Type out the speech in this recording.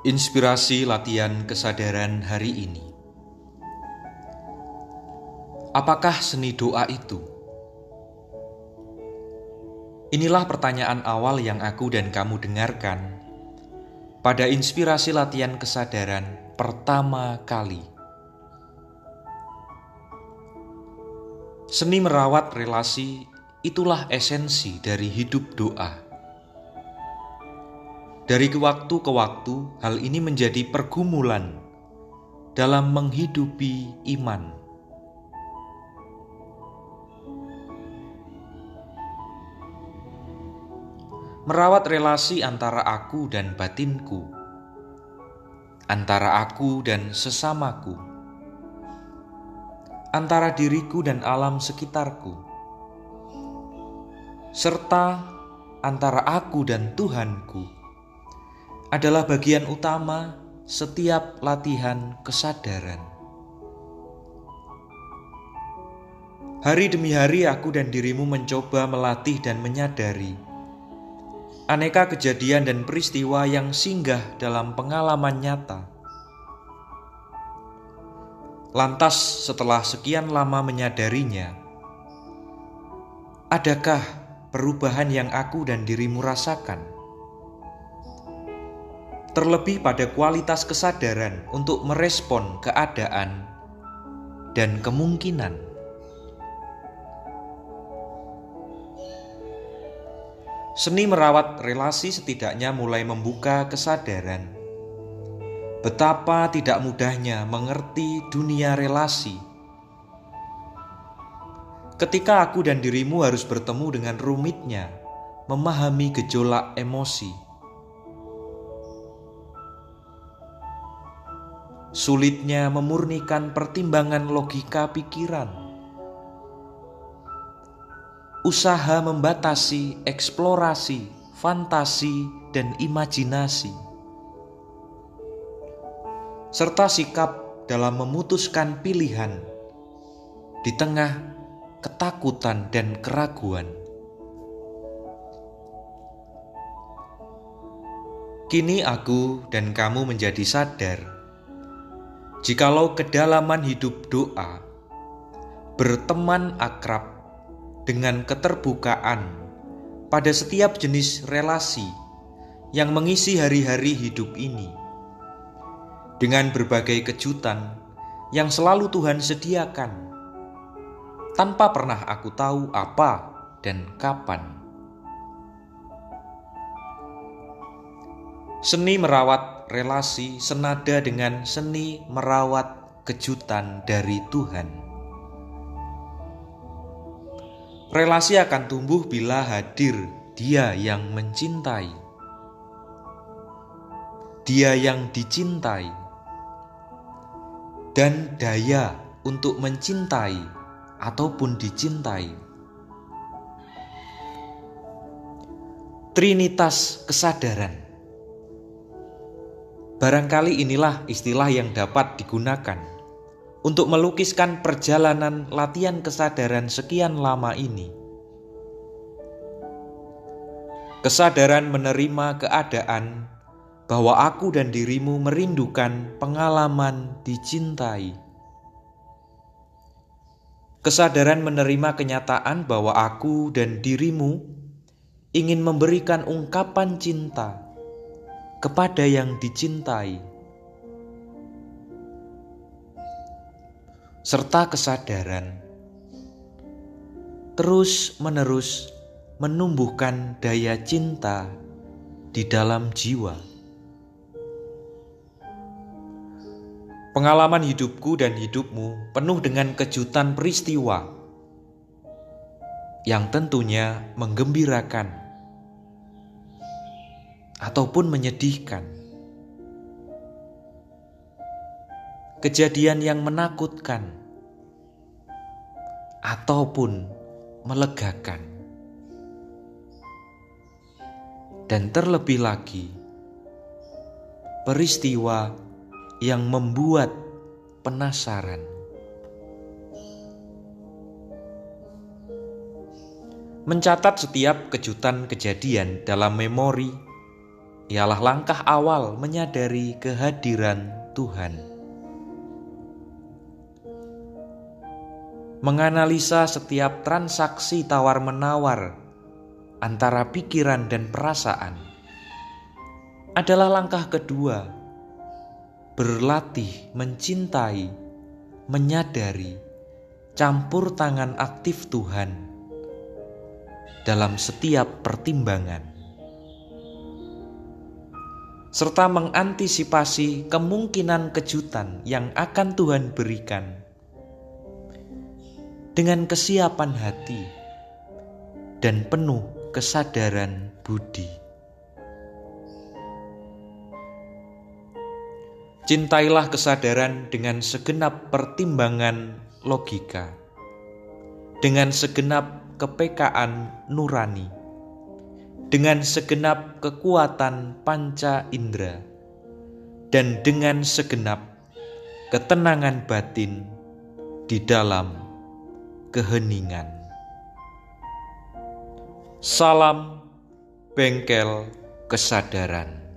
Inspirasi latihan kesadaran hari ini. Apakah seni doa itu? Inilah pertanyaan awal yang aku dan kamu dengarkan pada inspirasi latihan kesadaran pertama kali. Seni merawat relasi itulah esensi dari hidup doa. Dari waktu ke waktu, hal ini menjadi pergumulan dalam menghidupi iman. Merawat relasi antara aku dan batinku, antara aku dan sesamaku, antara diriku dan alam sekitarku, serta antara aku dan Tuhanku adalah bagian utama setiap latihan kesadaran. Hari demi hari aku dan dirimu mencoba melatih dan menyadari aneka kejadian dan peristiwa yang singgah dalam pengalaman nyata. Lantas setelah sekian lama menyadarinya, adakah perubahan yang aku dan dirimu rasakan? Terlebih pada kualitas kesadaran untuk merespon keadaan dan kemungkinan. Seni merawat relasi setidaknya mulai membuka kesadaran betapa tidak mudahnya mengerti dunia relasi. Ketika aku dan dirimu harus bertemu dengan rumitnya memahami gejolak emosi sulitnya memurnikan pertimbangan logika pikiran, usaha membatasi eksplorasi, fantasi, dan imajinasi, serta sikap dalam memutuskan pilihan di tengah ketakutan dan keraguan. Kini aku dan kamu menjadi sadar Jikalau kedalaman hidup doa berteman akrab dengan keterbukaan pada setiap jenis relasi yang mengisi hari-hari hidup ini, dengan berbagai kejutan yang selalu Tuhan sediakan, tanpa pernah aku tahu apa dan kapan. Seni merawat relasi senada dengan seni merawat kejutan dari Tuhan. Relasi akan tumbuh bila hadir Dia yang mencintai, Dia yang dicintai, dan daya untuk mencintai ataupun dicintai. Trinitas kesadaran Barangkali inilah istilah yang dapat digunakan untuk melukiskan perjalanan latihan kesadaran sekian lama ini. Kesadaran menerima keadaan bahwa aku dan dirimu merindukan pengalaman dicintai. Kesadaran menerima kenyataan bahwa aku dan dirimu ingin memberikan ungkapan cinta kepada yang dicintai, serta kesadaran terus-menerus menumbuhkan daya cinta di dalam jiwa. Pengalaman hidupku dan hidupmu penuh dengan kejutan peristiwa yang tentunya menggembirakan ataupun menyedihkan. Kejadian yang menakutkan ataupun melegakan. Dan terlebih lagi, peristiwa yang membuat penasaran. Mencatat setiap kejutan kejadian dalam memori ialah langkah awal menyadari kehadiran Tuhan. Menganalisa setiap transaksi tawar-menawar antara pikiran dan perasaan adalah langkah kedua. Berlatih mencintai, menyadari campur tangan aktif Tuhan dalam setiap pertimbangan serta mengantisipasi kemungkinan kejutan yang akan Tuhan berikan. Dengan kesiapan hati dan penuh kesadaran budi. Cintailah kesadaran dengan segenap pertimbangan logika, dengan segenap kepekaan nurani dengan segenap kekuatan panca indera dan dengan segenap ketenangan batin di dalam keheningan. Salam bengkel kesadaran.